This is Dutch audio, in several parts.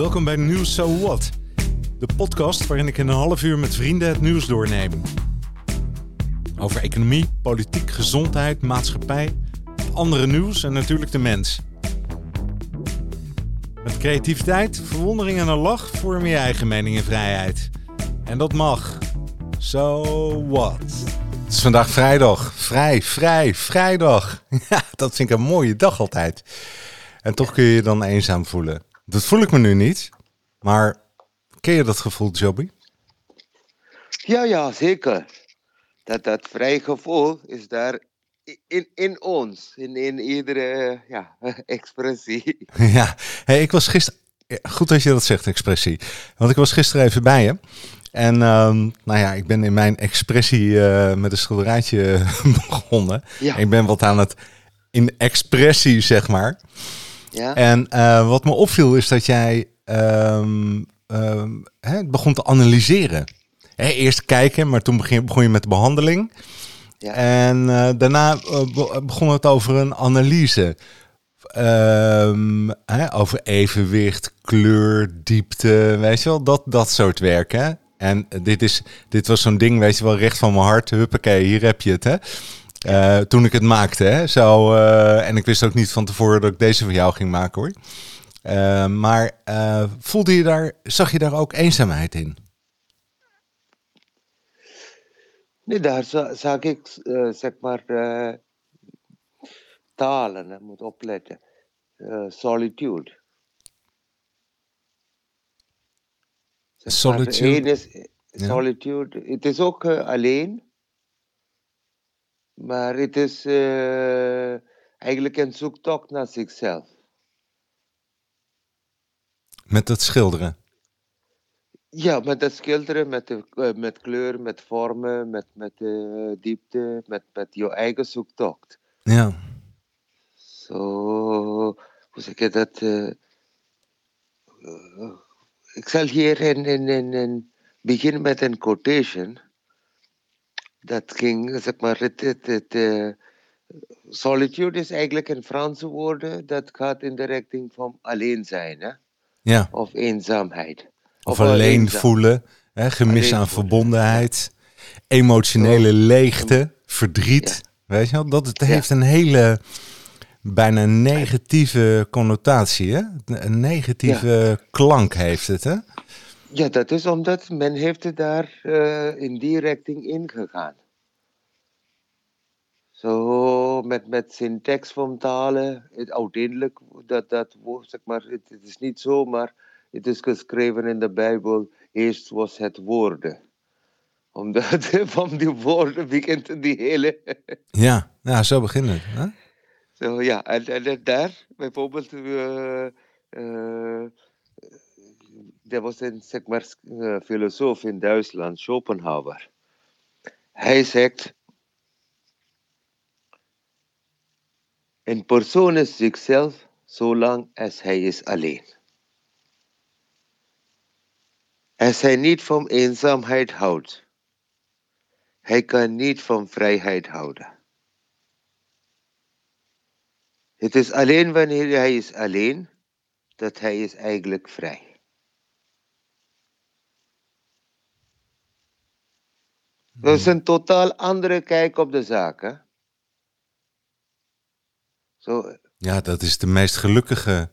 Welkom bij Nieuws So What, de podcast waarin ik in een half uur met vrienden het nieuws doorneem. Over economie, politiek, gezondheid, maatschappij, andere nieuws en natuurlijk de mens. Met creativiteit, verwondering en een lach vorm je eigen mening en vrijheid. En dat mag. So what? Het is vandaag vrijdag. Vrij, vrij, vrijdag. Ja, dat vind ik een mooie dag altijd. En toch kun je je dan eenzaam voelen. Dat voel ik me nu niet. Maar ken je dat gevoel, Joby? Ja, ja, zeker. Dat, dat vrij gevoel is daar in, in ons, in, in iedere ja, expressie. Ja, hey, ik was gisteren. Goed dat je dat zegt, expressie. Want ik was gisteren even bij je. En ehm, nou ja, ik ben in mijn expressie eh, met een schilderijtje begonnen. Ja. Ik ben wat aan het in expressie, zeg maar. Ja, En eh, wat me opviel is dat jij ehm, ehm, hè, begon te analyseren. Hè, eerst kijken, maar toen begon, begon je met de behandeling. Ja. En eh, daarna eh, be- begon het over een analyse. Ehm, hè, over evenwicht, kleur, diepte, weet je wel, dat, dat soort werk. Hè? En dit, is, dit was zo'n ding, weet je wel, recht van mijn hart. Huppakee, hier heb je het. Hè? Eh, toen ik het maakte. Hè? Zo, eh, en ik wist ook niet van tevoren dat ik deze voor jou ging maken hoor. Eh, maar voelde je daar, zag je daar ook eenzaamheid in? nee, daar za- zag ik, zeg maar, talen, hè, moet opletten. Solitude. Zeg maar, Solitude? is, Ja. solitude. Het is ook alleen, maar het is eh, eigenlijk een zoektocht naar zichzelf. Met het schilderen. Ja, met het schilderen, met, de, eh, met kleur, met vormen, met, met eh, diepte, met, met je eigen zoektocht. Ja. Zo, hoe zeg je dat? ik zal hier in, in, in, in beginnen met een quotation. Dat ging, zeg maar, het, het, het, eh, solitude is eigenlijk een Franse woord dat gaat in de richting van alleen zijn, hè? ja. of eenzaamheid. Of alleen eenzaam. voelen, hè, gemis Alleen aan voelen, verbondenheid, emotionele leegte, verdriet. Weet je wel, dat het heeft een hele bijna negatieve connotatie, hè? Een negatieve klank heeft het, hè? Ja, dat is omdat men heeft het daar eh, in die richting ingegaan. Zo met, met syntax van talen, het uiteindelijk, dat, dat woord, zeg maar, het, het is niet zo, maar het is geschreven in de Bijbel, eerst was het woorden. Omdat van die woorden begint die hele... Ja, ja zo beginnen het. Hè? Zo, ja, en, en, en daar bijvoorbeeld, eh, eh, er was een zeg eh, filosoof in Duitsland, Schopenhauer. Hij zegt, een persoon is zichzelf zolang als hij is alleen. Als hij niet van eenzaamheid houdt, hij kan niet van vrijheid houden. Het is alleen wanneer hij is alleen dat hij is eigenlijk vrij. Dat is een totaal andere kijk op de zaak. Hè? Zo, Ja, dat is de meest gelukkige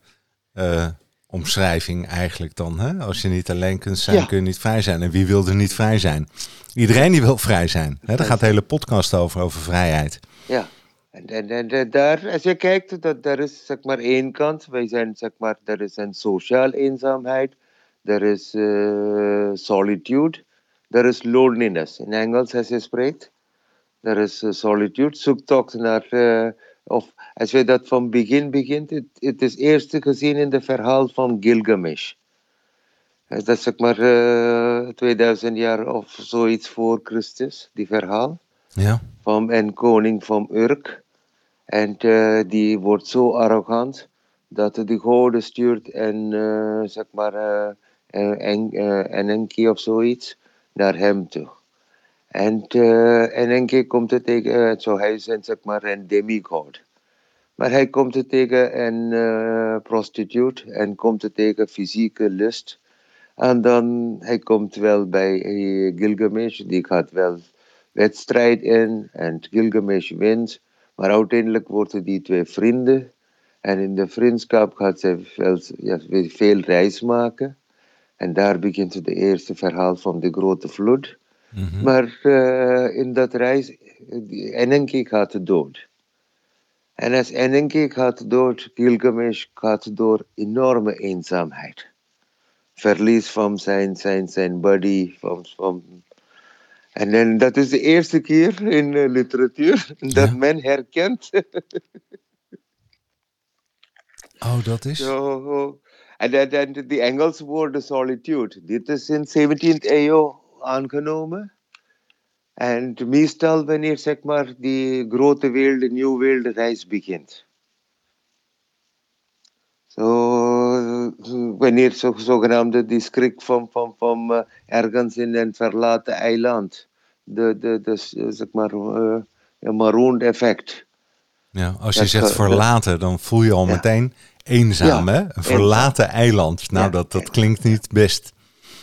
eh, omschrijving eigenlijk dan. Hè? Als je niet alleen kunt zijn, Ja. kun je niet vrij zijn. En wie wil er niet vrij zijn? Iedereen die wil vrij zijn. Hè? Daar gaat de hele podcast over, over vrijheid. ja. En, en, en, en daar, als je kijkt, dat er is zeg maar één kant. Wij zijn zeg maar, er is een sociaal eenzaamheid. Er is eh, solitude. Er is loneliness. In Engels als je spreekt. Er is eh, solitude, zoektocht naar, eh, of als je dat van begin begint, het, het is eerst gezien in het verhaal van Gilgamesh. Dat is zeg maar eh 2000 jaar of zoiets voor Christus, die verhaal Ja, van een koning van Urk. En die wordt zo arrogant dat hij de goden stuurt en zeg maar een, eh, een enkie of zoiets naar hem toe. En, eh, en een keer komt het tegen, eh, zo hij is een, zeg maar een demigod. Maar hij komt er tegen een uh, prostituut en komt er tegen fysieke lust. En dan hij komt wel bij Gilgamesh, die gaat wel wedstrijd in en Gilgamesh wint. Maar uiteindelijk worden die twee vrienden. En in de vriendschap gaat zij veel, ja, veel reis maken. En daar begint het eerste verhaal van de grote vloed. Mhm. Maar uh, in dat reis, Enenki gaat dood. En als Enenki gaat dood, Gilgamesh gaat door enorme eenzaamheid. Verlies van zijn, zijn, zijn body, van, van en, en dat is de eerste keer in uh, literatuur dat men herkent. oh, dat is? En, en, de Engelse woord solitude. Dit is in 17e eeuw aangenomen. En meestal wanneer zeg maar die grote wereld, de nieuwe wereld reis begint. Zo, wanneer zo, zogenaamde die schrik van, van, van uh, ergens in een verlaten eiland. De, de, de, zeg maar, uh, marooned effect. Ja, als je zegt verlaten, dan voel je al meteen eenzaam, hè? Een verlaten eiland. Nou, dat, dat klinkt niet best.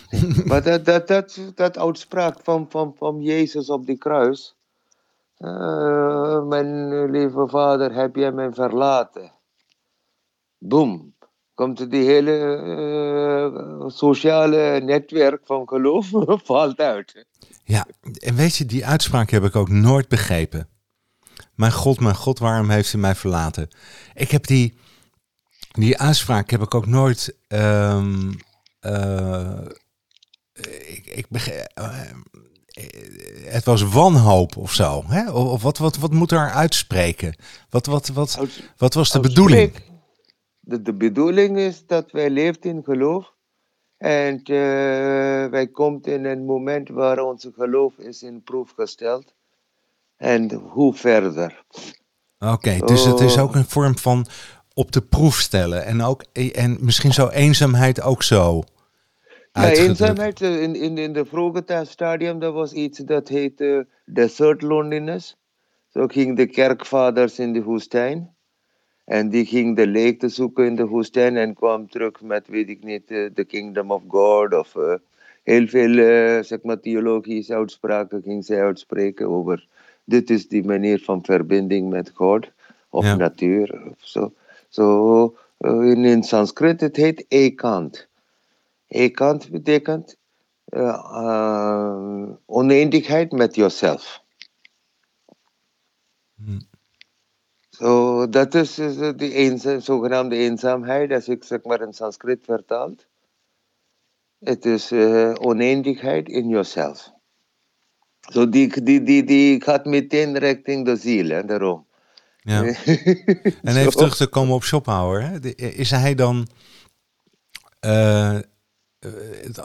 maar dat, dat, dat, dat uitspraak van, van, van Jezus op die kruis. Uh, mijn lieve vader, heb jij mij verlaten? Boom. Komt die hele uh, sociale netwerk van geloof valt uit. Ja, en weet je, die uitspraak heb ik ook nooit begrepen. Mijn God, mijn God, waarom heeft u mij verlaten? Ik heb die, die uitspraak heb ik ook nooit. Um, uh, ik, ik uh, het was wanhoop of zo. Hè? Of wat, wat, wat moet er uitspreken? Wat, wat, wat, wat was de bedoeling? De, de bedoeling is dat wij leven in geloof. En uh, wij komen in een moment waar onze geloof is in proef gesteld. En hoe verder? Oké, dus het is ook een vorm van op de proef stellen. En, ook, en misschien zo eenzaamheid ook zo. Ja, eenzaamheid eh, in, in, in de vroege stadium, dat was iets dat heette desert loneliness. Zo gingen de kerkvaders in de woestijn. En die ging de leek te zoeken in de woestijn en kwam terug met, weet ik niet, de uh, kingdom of God. Of uh, heel veel, uh, zeg maar, theologische uitspraken ging zij uitspreken over dit is die manier van verbinding met God of ja. natuur. Of zo. So, uh, in, in Sanskriet het heet ekant. Ekant betekent uh, oneindigheid met jezelf. Hm. So, dat is de eenzaam, zogenaamde eenzaamheid, als ik zeg maar in Sanskriet vertaald. Het is uh, oneindigheid in jezelf. So die, die, die, die gaat meteen richting de ziel, hè, daarom. Ja. en even terug te komen op Schopenhauer. Hè? Is hij dan, uh,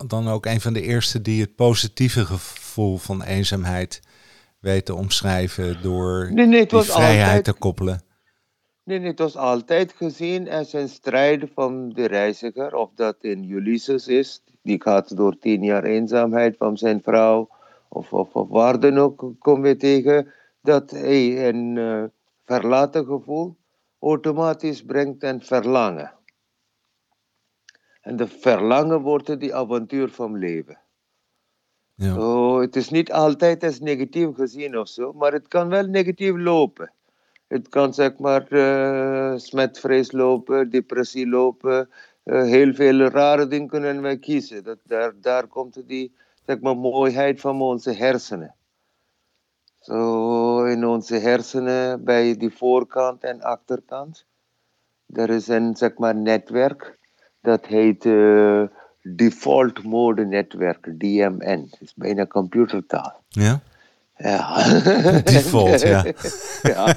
dan ook een van de eerste die het positieve gevoel van eenzaamheid weet te omschrijven door nee, nee, die vrijheid altijd, te koppelen? Nee, nee, het was altijd gezien als een strijd van de reiziger. Of dat in Ulysses is, die gaat door tien jaar eenzaamheid van zijn vrouw of, of, of waar dan ook komen we tegen dat hij een uh, verlaten gevoel automatisch brengt een verlangen. En de verlangen wordt die avontuur van leven. Ja. So, het is niet altijd als negatief gezien of zo, maar het kan wel negatief lopen. Het kan zeg maar uh, smetvrees lopen, depressie lopen. Uh, heel veel rare dingen kunnen wij kiezen. Dat, daar, daar komt die zeg maar, mooiheid van onze hersenen. Zo in onze hersenen bij die voorkant en achterkant. Er is een zeg maar, netwerk dat heet uh, Default Mode Netwerk, DMN. Het is bijna computertaal. Ja? Ja. Default, ja. ja.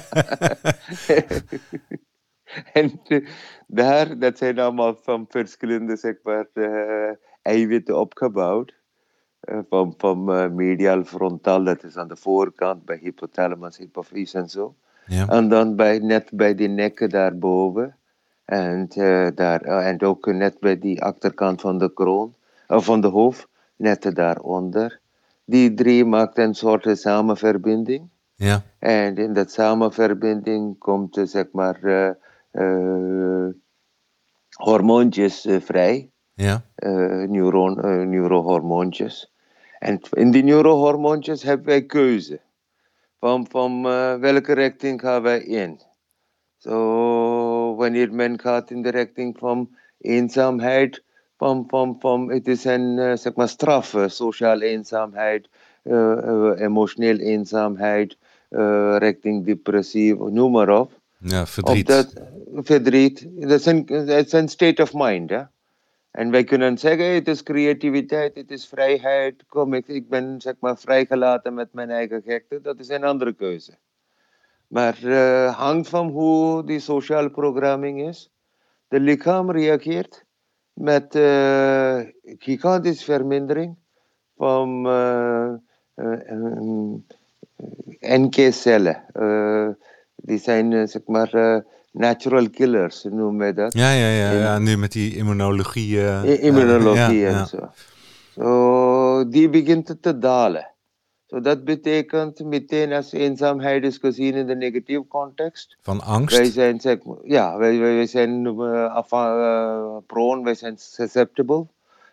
en uh, daar, dat zijn allemaal van verschillende zeg maar, uh, eiwitten opgebouwd. Eh, van, van uh, medial frontaal, dat is aan de voorkant bij hypothalamus, hypofyse en zo. Ja. En dan bij, net bij die nekken daarboven. En, uh, daar, en ook net bij die achterkant van de kroon, van de hoofd, net daaronder. Die drie maakt een soort samenverbinding. Ja. En in dat samenverbinding komt, zeg maar, hormoontjes vrij. Ja. neuron, neurohormoontjes. En in die neurohormoontjes hebben wij keuze. Van, van welke richting gaan wij in. Zo, wanneer men gaat in de richting van eenzaamheid, van, van, van, het is een zeg maar, straf, sociale eenzaamheid, emotioneel eenzaamheid, uh, richting depressief, noem maar op. Ja, verdriet. dat, verdriet, dat is, een, dat is een state of mind. Hè? En wij kunnen zeggen, het is creativiteit, het is vrijheid. Kom, ik, ik ben zeg maar vrijgelaten met mijn eigen gekte. Dat is een andere keuze. Maar uh, hangt van hoe die sociale programming is. De lichaam reageert met uh, gigantische vermindering van uh, NK-cellen. Die zijn zeg maar natural killers, noemen we dat. Ja, ja, ja, ja. nu met die immunologie. immunologie ja, en ja. zo. So, die begint te dalen. So, dat betekent meteen als eenzaamheid is gezien in de negatieve context. Van angst? Wij zijn, zeg, ja, wij, wij zijn uh, prone, wij zijn susceptible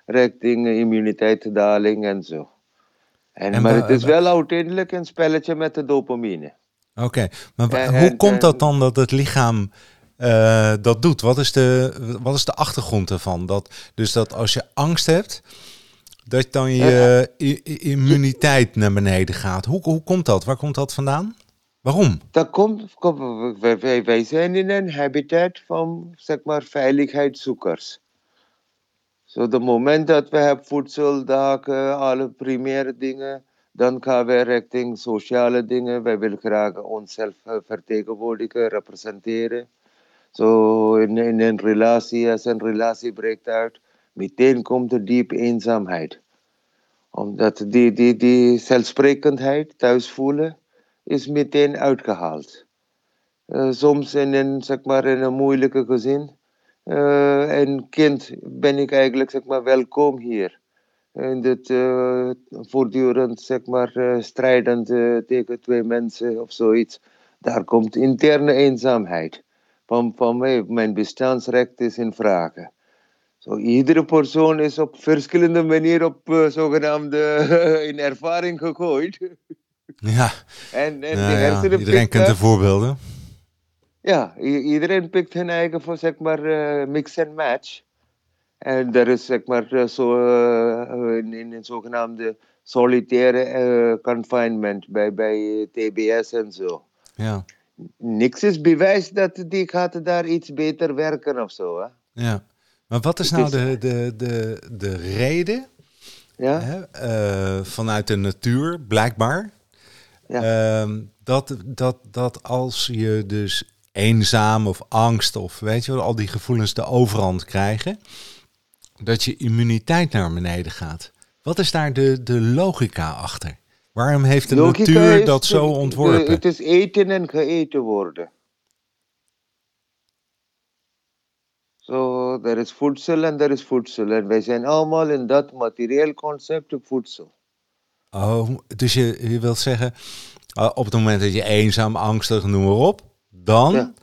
richting immuniteitsdaling en zo. En, En maar het is wel uiteindelijk een spelletje met de dopamine. Oké, maar En- hoe en- komt dat en- dan dat het lichaam eh, dat doet? Wat is, de, wat is de achtergrond ervan? Dat, dus dat als je angst hebt, dat dan je immuniteit naar beneden gaat. Hoe, hoe komt dat? Waar komt dat vandaan? Waarom? Dat komt, kom- wij, zijn in een habitat van zeg maar, veiligheidszoekers. Zo, de moment dat we hebben voedsel, daken, alle primaire dingen, dan gaan we richting sociale dingen. Wij willen graag onszelf eh, vertegenwoordigen, representeren. Zo in, in een relatie, als een relatie breekt uit, meteen komt er diepe eenzaamheid. Omdat die, die, die zelfsprekendheid, thuis voelen, is meteen uitgehaald. Eh, soms in een, zeg maar, in een moeilijke gezin. eh, een kind ben ik eigenlijk zeg maar, welkom hier. En dit eh, voortdurend zeg maar, eh, strijdend tegen twee mensen of zoiets. Daar komt interne eenzaamheid. Van, van mijn bestaansrecht is in vraag. Zo, iedere persoon is op verschillende manieren op eh, zogenaamde in ervaring gegooid. Ja, En, en ja, de ja. iedereen pikt kent de voorbeelden. Ja, iedereen pikt hun eigen voor zeg maar mix en match. En er is zeg maar eh, zo eh, in, in een zogenaamde solitaire eh, confinement bij, bij TBS en zo. Ja, Niks is bewijs dat die gaat daar iets beter werken of zo. Hè? ja. Maar wat is nou de, de, de, de reden Ja? hè, eh, vanuit de natuur, blijkbaar, Ja. ehm, dat, dat, dat als je dus eenzaam of angst of weet je wel, al die gevoelens de overhand krijgen, dat je immuniteit naar beneden gaat. Wat is daar de, de logica achter? Waarom heeft de Logica natuur dat zo de- ontworpen? Het is eten en geëten worden. Zo, er is voedsel en er is voedsel. En wij zijn allemaal in dat materieel concept voedsel. Oh, dus je, je wilt zeggen, uh, op het moment dat je eenzaam, angstig, noem maar op, dan, Ja.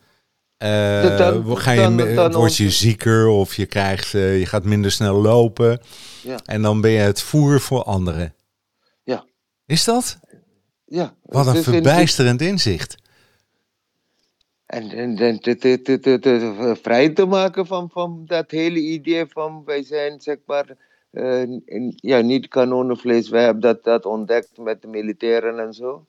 Eh, Dan- ga je, dan- dan word je zieker of je, krijgt, eh, je gaat minder snel lopen. Ja. En dan ben je het voer voor anderen. Ja. Is dat? Ja. Wat een verbijsterend inzicht. En, en, en te, te, te, te, te- vrij te maken van, van dat hele idee van wij zijn zeg maar eh, in- ja, niet kanonenvlees. Wij hebben dat, dat ontdekt met de militairen en zo.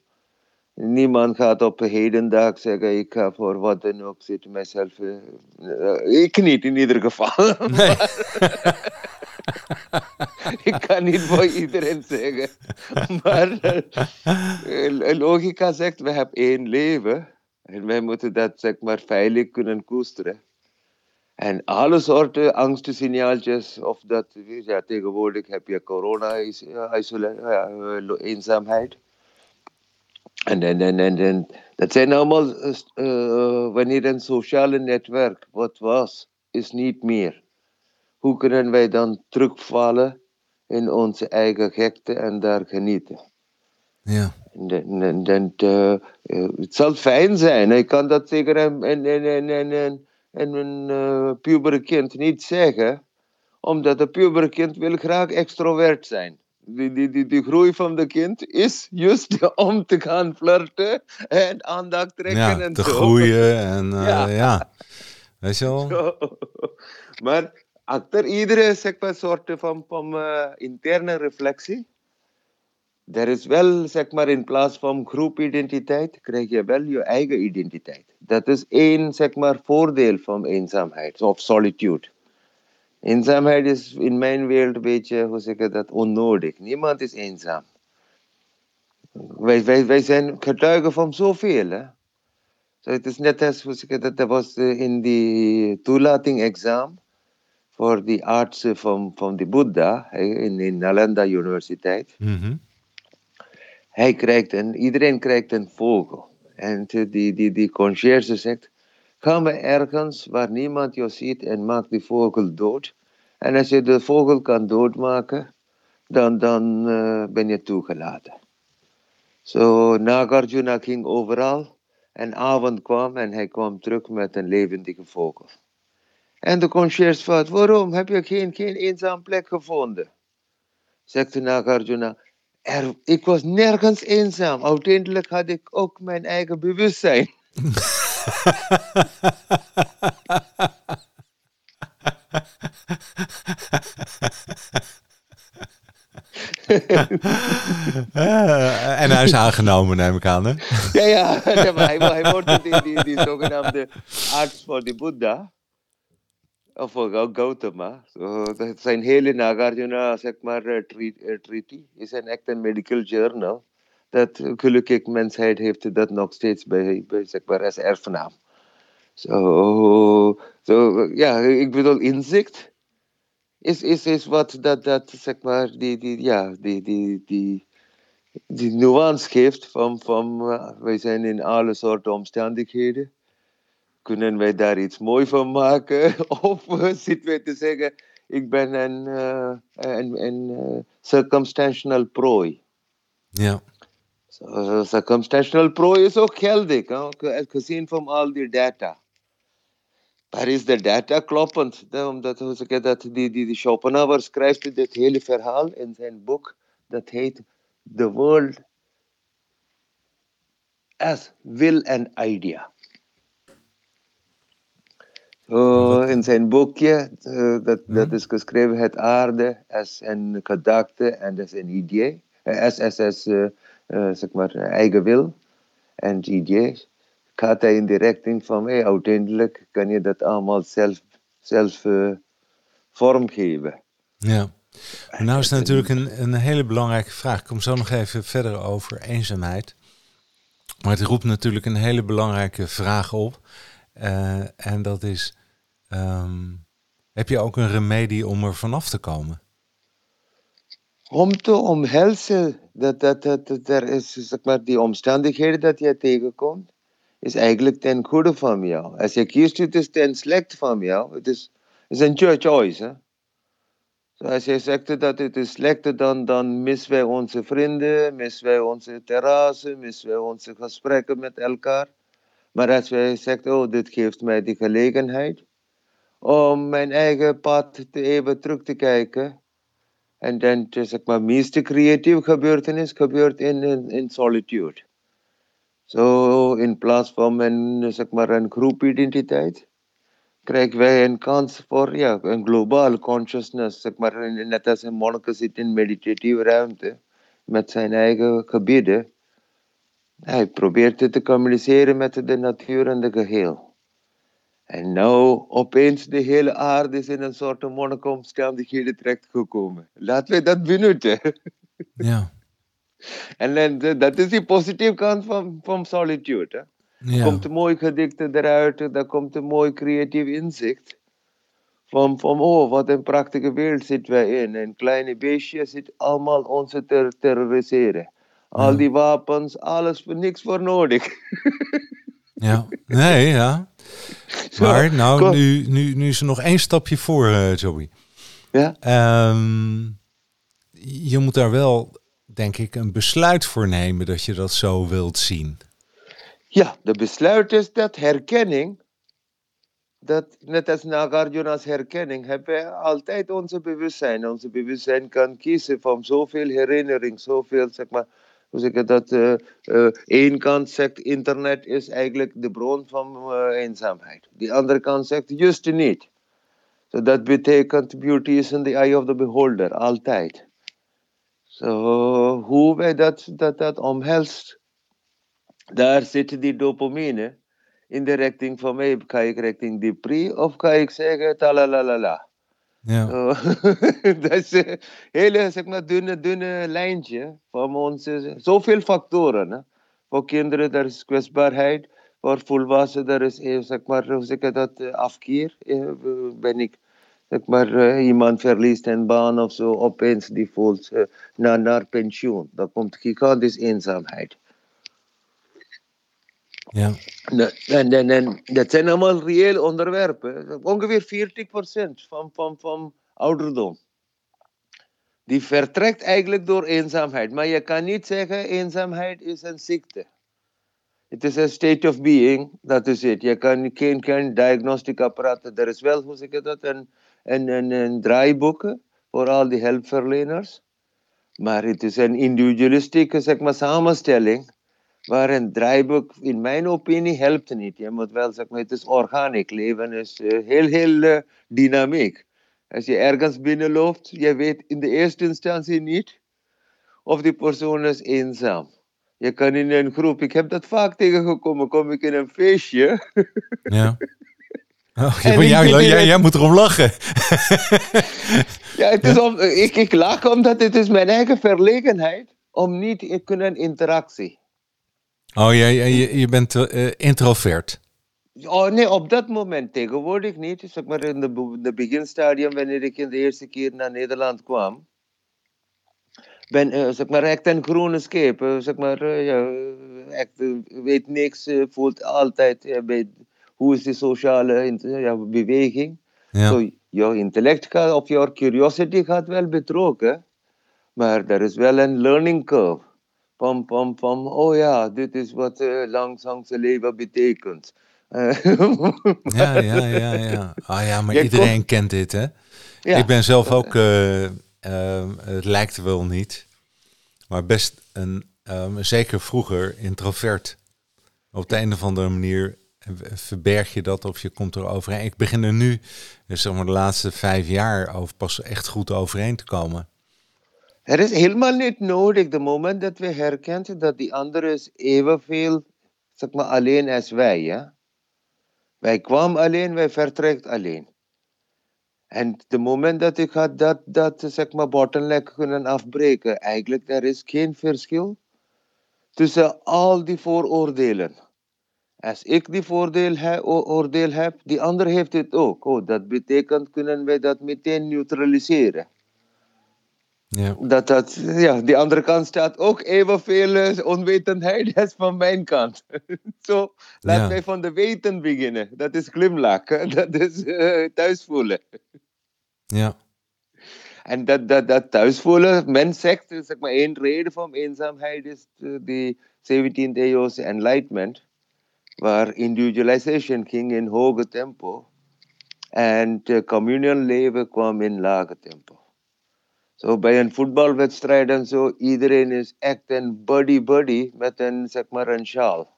Niemand gaat op een hedendaag zeggen ik ga voor wat dan ook zitten mijzelf. eh, eh, ik niet in ieder geval. Nee. ik kan niet voor iedereen zeggen. Maar eh, logica zegt, we hebben één leven. En wij moeten dat zeg maar veilig kunnen koesteren. En alle soorten angstsignaaltjes, of dat, ja, tegenwoordig heb je corona, is, ja, eenzaamheid. En, en, en, en, en dat zijn allemaal, eh, wanneer een sociale netwerk wat was, is niet meer. Hoe kunnen wij dan terugvallen in onze eigen gekte en daar genieten? Ja. En, en, uh, het zal fijn zijn. Ik kan dat zeker een, een, een, een, een, een uh, pubere kind niet zeggen, omdat een pubere kind wil graag extrovert zijn. Die, die, die, die groei van de kind is juist om te gaan flirten en aandacht trekken ja, en te zo. groeien en uh, ja. ja. Weet je wel? Zo. Maar achter iedere zeg maar, soort van, van uh, interne reflectie er is wel, zeg maar, in plaats van groepidentiteit, krijg je wel je eigen identiteit. Dat is één, zeg maar, voordeel van eenzaamheid, of solitude. Eenzaamheid is in mijn wereld een beetje, hoe zeg ik dat, onnodig. Niemand is eenzaam. Wij, wij, wij zijn getuigen van zoveel. Hè? So, het is net als, hoe zeg ik dat, dat was in die toelating-examen voor die artsen van, van de Boeddha in, in Nalanda Universiteit. Mm -hmm hij krijgt een, iedereen krijgt een vogel. En die, die, die conciërge zegt, gaan we ergens waar niemand je ziet en maak die vogel dood. En als je de vogel kan doodmaken, dan, dan uh, ben je toegelaten. Zo, Nagarjuna ging overal. En avond kwam en hij kwam terug met een levendige vogel. En de conciërge vroeg, waarom heb je geen, geen eenzaam plek gevonden? Zegt Nagarjuna, er, ik was nergens eenzaam. Uiteindelijk had ik ook mijn eigen bewustzijn. uh, en hij is aangenomen, neem ik aan, hè? ja, ja. hij, hij wordt die, die, die zogenaamde arts voor de Boeddha. Of Gautama. So, zijn hele Nagarjuna, zeg maar, treaty is een echt een medical journal. Dat gelukkig mensheid heeft dat nog steeds bij, bij zeg maar, als erfgenaam. Zo, so, ja, ik bedoel, inzicht is, is, is wat dat, dat, zeg maar, die, die, ja, die, die, die, die nuance geeft van, van wij zijn in alle soorten omstandigheden kunnen wij daar iets mooi van maken? Of zitten wij te zeggen, ik ben een, uh, een, een uh, circumstantial prooi. Ja. So, circumstantial prooi is ook geldig, gezien van al die data. Daar is de data kloppend. Omdat dat die, die, die Schopenhauer schrijft dit hele verhaal in zijn boek. Dat heet The World as Will and Idea. Uh, in zijn boekje, uh, dat, dat is geschreven, het aarde als een gedachte en als een idee. Als, als, als uh, zeg maar, eigen wil en idee. Gaat hij in de richting van, hey, uiteindelijk kan je dat allemaal zelf, zelf vormgeven. Ja. Maar nou is het natuurlijk een, een hele belangrijke vraag. Ik kom zo nog even verder over eenzaamheid. Maar het roept natuurlijk een hele belangrijke vraag op. Uh, en dat is, Um, heb je ook een remedie om er vanaf te komen? Om te omhelzen dat, dat, dat, dat er is, zeg maar, die omstandigheden dat je tegenkomt, is eigenlijk ten goede van jou. Als je kiest, het is ten slecht van jou. Het is, is een choice. Hè? Als je zegt dat het is slechter, dan, dan missen wij onze vrienden, missen wij onze terrassen, missen wij onze gesprekken met elkaar. Maar als wij zeggen, oh, dit geeft mij die gelegenheid om mijn eigen pad te even terug te kijken. En dan, zeg maar, meeste creatieve gebeurtenis gebeurt in, in, solitude. Zo, so, in plaats van een, zeg maar, een groepidentiteit, krijgen wij een kans voor ja, een globale consciousness. Zeg maar, net als een monnik zit in meditatieve ruimte met zijn eigen gebieden. Hij probeert te communiceren met de natuur en de geheel. En nou, opeens de hele aarde is in een soort monniken omstandigheden terechtgekomen. Laten we dat benutten. Ja. en dan, dat is die positieve kant van, van solitude. Hè? Ja. komt een mooi gedicht eruit, daar komt een mooi creatief inzicht. Van, van, oh, wat een prachtige wereld zitten wij in. En kleine beestjes zitten allemaal ons te terroriseren. Al die wapens, alles voor niks voor nodig. ja, nee, ja. Maar nou, nu, nu, nu is er nog één stapje voor, uh, Joey. Ja? Um, je moet daar wel denk ik, een besluit voor nemen dat je dat zo wilt zien. Ja, de besluit is dat herkenning, dat net als Nagarjuna's herkenning, hebben we altijd onze bewustzijn. Onze bewustzijn kan kiezen van zoveel herinnering, zoveel, zeg maar, hoe zeg ik dat, uh, uh, één kant zegt internet is eigenlijk de bron van uh, eenzaamheid. Die andere kant zegt juist niet. So dat betekent beauty is in the eye of the beholder, altijd. So, hoe wij dat, dat, dat omhelst, daar zit die dopamine in de richting van mij. Ga ik richting die pri of ga ik zeggen talalalala? Ja. Dat is een hele zeg maar, dunne, dunne lijntje van onze. Zoveel factoren. Voor kinderen, daar is kwetsbaarheid. Voor volwassenen, daar is zeg maar, hoe dat, afkeer. Ben ik zeg maar, iemand verliest een baan of zo, opeens die voelt naar, naar pensioen. Dan komt gigantisch eenzaamheid. Ja. En, en, en dat zijn allemaal reële onderwerpen. Ongeveer 40% van, van, van ouderdom. Die vertrekt eigenlijk door eenzaamheid. Maar je kan niet zeggen eenzaamheid is een ziekte. Het is een state of being, dat is het. Je kan geen, geen diagnostic apparaat. Er is wel, hoe zeg dat, een, een, een, een voor al die hulpverleners. Maar het is een individualistieke zeg maar, samenstelling. Waar een draaiboek, in mijn opinie, helpt niet. Je moet wel zeggen, het is organisch. Leven is uh, heel, heel uh, dynamiek. Als je ergens binnenloopt, je weet in de eerste instantie niet of die persoon is eenzaam. Je kan in een groep, ik heb dat vaak tegengekomen, kom ik in een feestje. Ja. Oh, ja, jij, jij, jij, moet erom lachen. ja, het is om, ik, ik lach omdat het is mijn eigen verlegenheid om niet te kunnen interactie. Oh, jij, je, je bent uh, introvert? Oh nee, op dat moment tegenwoordig niet. Zeg maar in de, de beginstadium, wanneer ik in de eerste keer naar Nederland kwam. Ben, uh, zeg maar, echt een groene scheep. Uh, zeg maar, ja, echt, weet niks, voelt altijd hoe is die sociale ja, beweging. Ja. So, jouw intellect gaat, of jouw curiosity gaat wel betrokken, maar er is wel een learning curve. Pam, pam, pam. Oh ja, dit is wat uh, langzaamse leven betekent. ja, ja, ja, ja. Ah ja, maar iedereen kent dit, hè? Ja. Ik ben zelf ook, uh, uh, het lijkt wel niet, maar best een, um, zeker vroeger, introvert. Op de een of andere manier verberg je dat of je komt er overheen. Ik begin er nu, dus zeg maar de laatste vijf jaar, over pas echt goed overheen te komen. Er is helemaal niet nodig, de moment dat we herkennen dat die andere is evenveel, zeg maar, alleen als wij. Ja? Wij kwamen alleen, wij vertrekt alleen. En de moment dat ik had dat, dat zeg maar, bottleneck kunnen afbreken, eigenlijk er is geen verschil tussen al die vooroordelen. Als ik die voordeel he, oordeel heb, die ander heeft het ook. Oh, dat betekent kunnen wij dat meteen neutraliseren. Ja. Dat, dat, ja, die andere kant staat ook evenveel uh, onwetendheid als van mijn kant. Zo, so, laten ja. wij van de weten beginnen. Dat is glimlach, dat is uh, thuisvoelen. Ja. En dat, dat, dat thuisvoelen, men zegt, zeg maar, één reden van eenzaamheid is de 17e eeuwse enlightenment waar individualisation ging in hoge tempo en de communal leven kwam in lage tempo. Zo bij een voetbalwedstrijd en zo, iedereen is echt een buddy-buddy met een, zeg maar, een sjaal.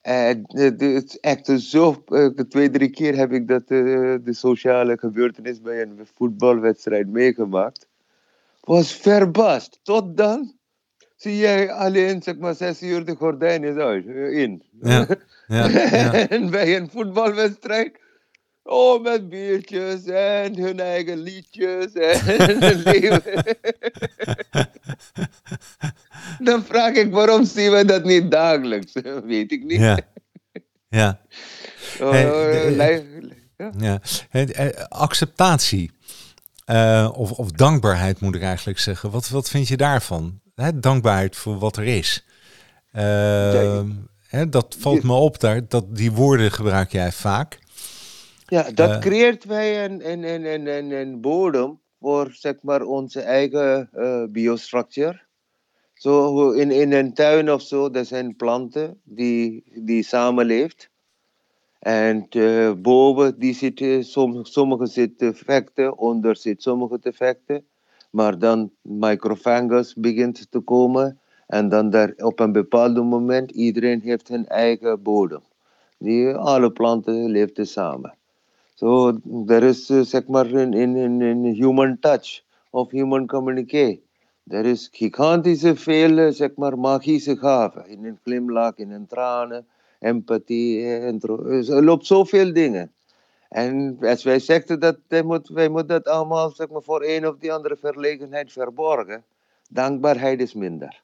En het is echt zo, twee, drie keer heb ik dat, de sociale gebeurtenis bij een voetbalwedstrijd meegemaakt. Was verbaasd. Tot dan zie jij alleen zeg maar zes uur de gordijnen uit, in. Ja, ja, ja. en bij een voetbalwedstrijd, oh met biertjes en hun eigen liedjes en Dan vraag ik waarom zien we dat niet dagelijks, weet ik niet. Ja, ja. Oh, hey, ja. Hey, acceptatie. Uh, of, of dankbaarheid moet ik eigenlijk zeggen. Wat, wat vind je daarvan? dankbaarheid voor wat er is. Uh, hè, dat valt me op daar, dat die woorden gebruik jij vaak. Ja, dat uh, creëert wij een, een, een, een, een bodem voor zeg maar, onze eigen uh, biostructuur. Zo in, in een tuin of zo, er zijn planten die, die samenleeft. En uh, boven die zitten, sommige zitten vechten, onder zitten sommige te vechten. Maar dan microfungus begint te komen. En dan daar op een bepaald moment, iedereen heeft zijn eigen bodem. Die, alle planten leven samen. So there is uh, zeg maar in, in, in human touch of human communication. Er is gigantische veel zeg maar, magische gaven. In een glimlach, in een tranen, empathie. En er loopt zoveel dingen. En als wij zeggen dat wij moeten wij moet dat allemaal zeg maar, voor een of die andere verlegenheid verborgen, dankbaarheid is minder.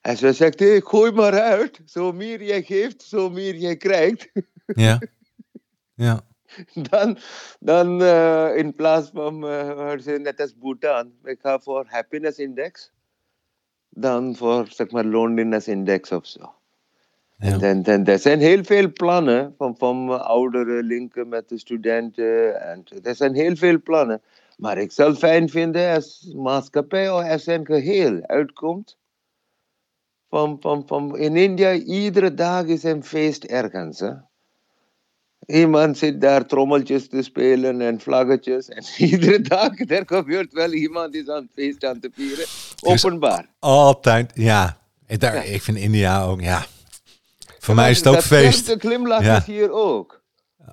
Als wij zeggen, hey, gooi maar uit, zo meer jij geeft, zo meer jij krijgt. Ja, ja. dan, dan uh, in plaats van, uh, net als Bhutan, ik ga voor happiness index, dan voor zeg maar loneliness index of zo. Ja. En, en er zijn heel veel plannen van, van oudere linken met de studenten. En er zijn heel veel plannen. Maar ik zal fijn vinden als maatschappij als een geheel uitkomt. Van, van, van, in India, iedere dag is een feest ergens. Hè? Iemand zit daar trommeltjes te spelen en vlaggetjes. En iedere dag, er gebeurt wel iemand is aan het feest aan te vieren. Openbaar. Altijd, ja. Ik, daar, ik vind India ook, ja. Voor mij is het ook feest. Hetzelfde glimlach is hier ook.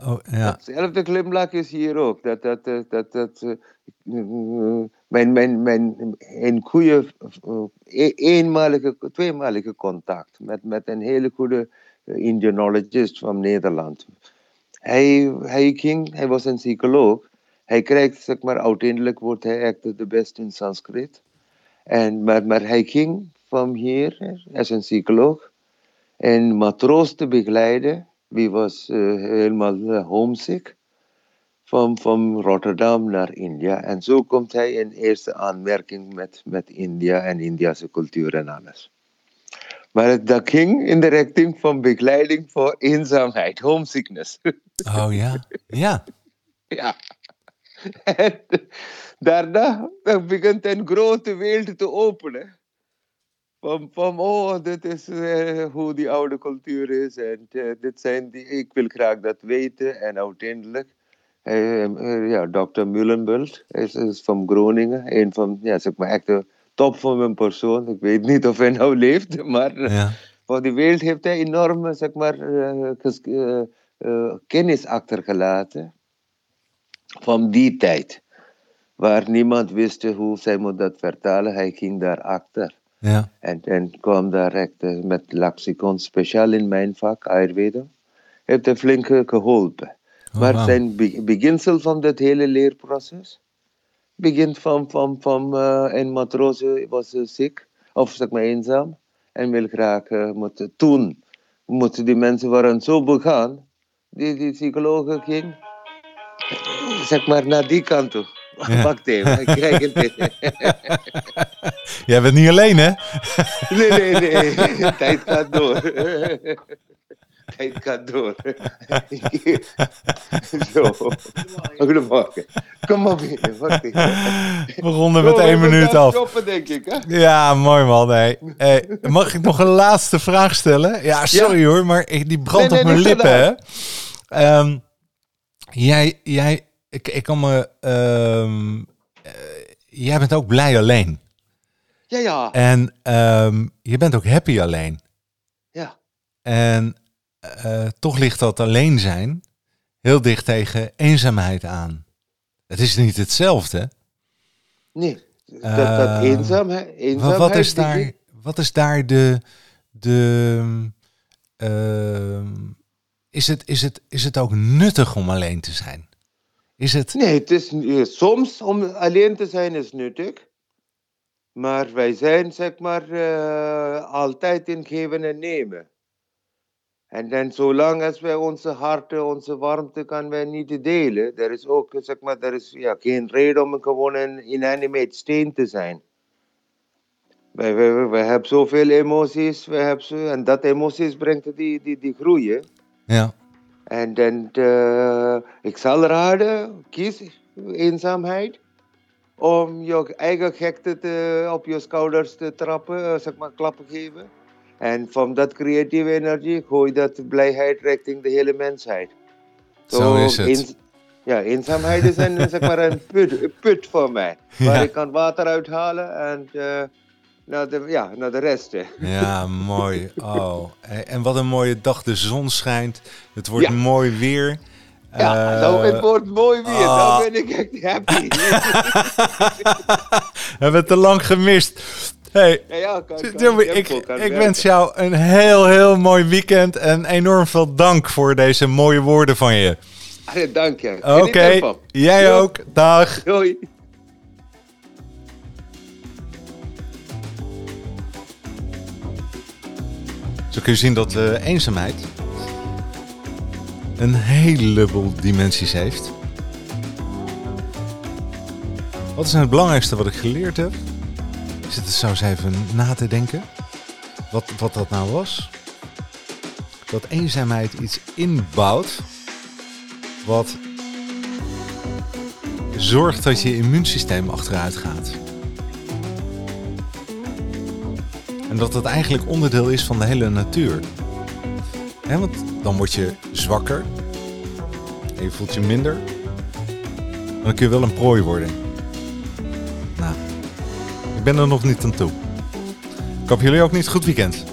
Oh, ja. Hetzelfde glimlach is hier ook. Dat, dat, dat, dat, dat uh, mijn, mijn, mijn, een goede, uh, eenmalige, tweemalige contact met, met een hele goede Indianologist van Nederland. Hij, hij ging, hij was een psycholoog. Hij krijgt, zeg maar, uiteindelijk wordt hij echt de beste in Sanskrit. En, maar, maar hij ging van hier als een psycholoog een matroos te begeleiden. Die was uh, helemaal uh, homesick. Van, van Rotterdam naar India. En zo komt hij in eerste aanmerking met, met India en Indiase cultuur en alles. Maar dat ging in de richting van begeleiding voor eenzaamheid, homesickness. Oh ja, ja. ja. En daarna begint een grote wereld te openen. Van, van oh, dit is uh, hoe die oude cultuur is. En uh, dit zijn die, ik wil graag dat weten. En uiteindelijk, uh, ja, dokter Mullenbult is, is van Groningen. Een van, ja, zeg maar, de top van mijn persoon. Ik weet niet of hij nou leeft, maar ja. voor die wereld heeft hij enorm, zeg maar, kennis achtergelaten. Van die tijd. Waar niemand wist hoe zij moet dat vertalen. Hij ging daar achter. Ja. En, en kwam direct met lexicon, speciaal in mijn vak, Ayurveda. Heeft hij flink geholpen. Oh, maar wow. zijn be beginsel van dat hele leerproces begint van, van, van uh, een matroos was uh, ziek, of zeg maar eenzaam, en wil graag uh, moeten toen. Moeten die mensen waren zo begaan, die, die psychologen ging, zeg maar naar die kant toe. Ja. Wacht even, krijg het. Jij bent niet alleen, hè? nee, nee, nee. Tijd gaat door. Tijd gaat door. Zo. Goedemorgen. Kom maar binnen. We ronden met één minuut af. Stoppen, denk ik, hè? Ja, mooi man. Hey. Hey, mag ik nog een laatste vraag stellen? Ja, sorry ja. hoor, maar ik, die brandt nee, nee, op mijn lippen, hè? Um, jij, jij ik, ik kan me. Uh, jij bent ook blij alleen. Ja, ja. En um, je bent ook happy alleen. Ja. En uh, toch ligt dat alleen zijn heel dicht tegen eenzaamheid aan. Het is niet hetzelfde. Nee, dat, dat eenzaamheid. eenzaamheid wat, is daar, wat is daar de. de uh, is, het, is, het, is het ook nuttig om alleen te zijn? Is het... Nee, het is, soms om alleen te zijn is nuttig. Maar wij zijn zeg maar uh, altijd in geven en nemen. En dan zolang als wij onze harten, onze warmte kan wij niet delen. Er is ook zeg maar, er is ja, geen reden om gewoon een inanimate steen te zijn. Wij, wij, wij hebben zoveel emoties, wij hebben zo, en dat emoties brengt die, die, die groeien. Ja. En dan, uh, ik zal raden, kies eenzaamheid. om je eigen gekte te, op je schouders te trappen, uh, zeg maar klappen geven. En van dat creatieve energie gooi dat blijheid richting de hele mensheid. Zo, Zo is het. ja, eenzaamheid is een, zeg maar een put, put voor mij. Waar ik kan water uithalen en uh, naar, de, ja, naar de rest. Ja, mooi. Oh. En wat een mooie dag. De zon schijnt. Het wordt mooi weer. Ja, uh, nou, het wordt mooi weer. Oh. Dan ben ik echt happy. We hebben het te lang gemist. Hey, ja, ja, kan, kan, ik, ik wens jou een heel, heel mooi weekend en enorm veel dank voor deze mooie woorden van je. dank je. Oké, okay. jij ook. Dag. Doei. Zo kun je zien dat uh, eenzaamheid een heleboel dimensies heeft. Wat is nou het belangrijkste wat ik geleerd heb? Zit er zo eens even na te denken. Wat, wat dat nou was. Dat eenzaamheid iets inbouwt. Wat zorgt dat je immuunsysteem achteruit gaat. En dat dat eigenlijk onderdeel is van de hele natuur. He, want dan word je zwakker. Je voelt je minder. Maar dan kun je wel een prooi worden. Ben er nog niet aan toe. Ik hoop jullie ook niet goed weekend.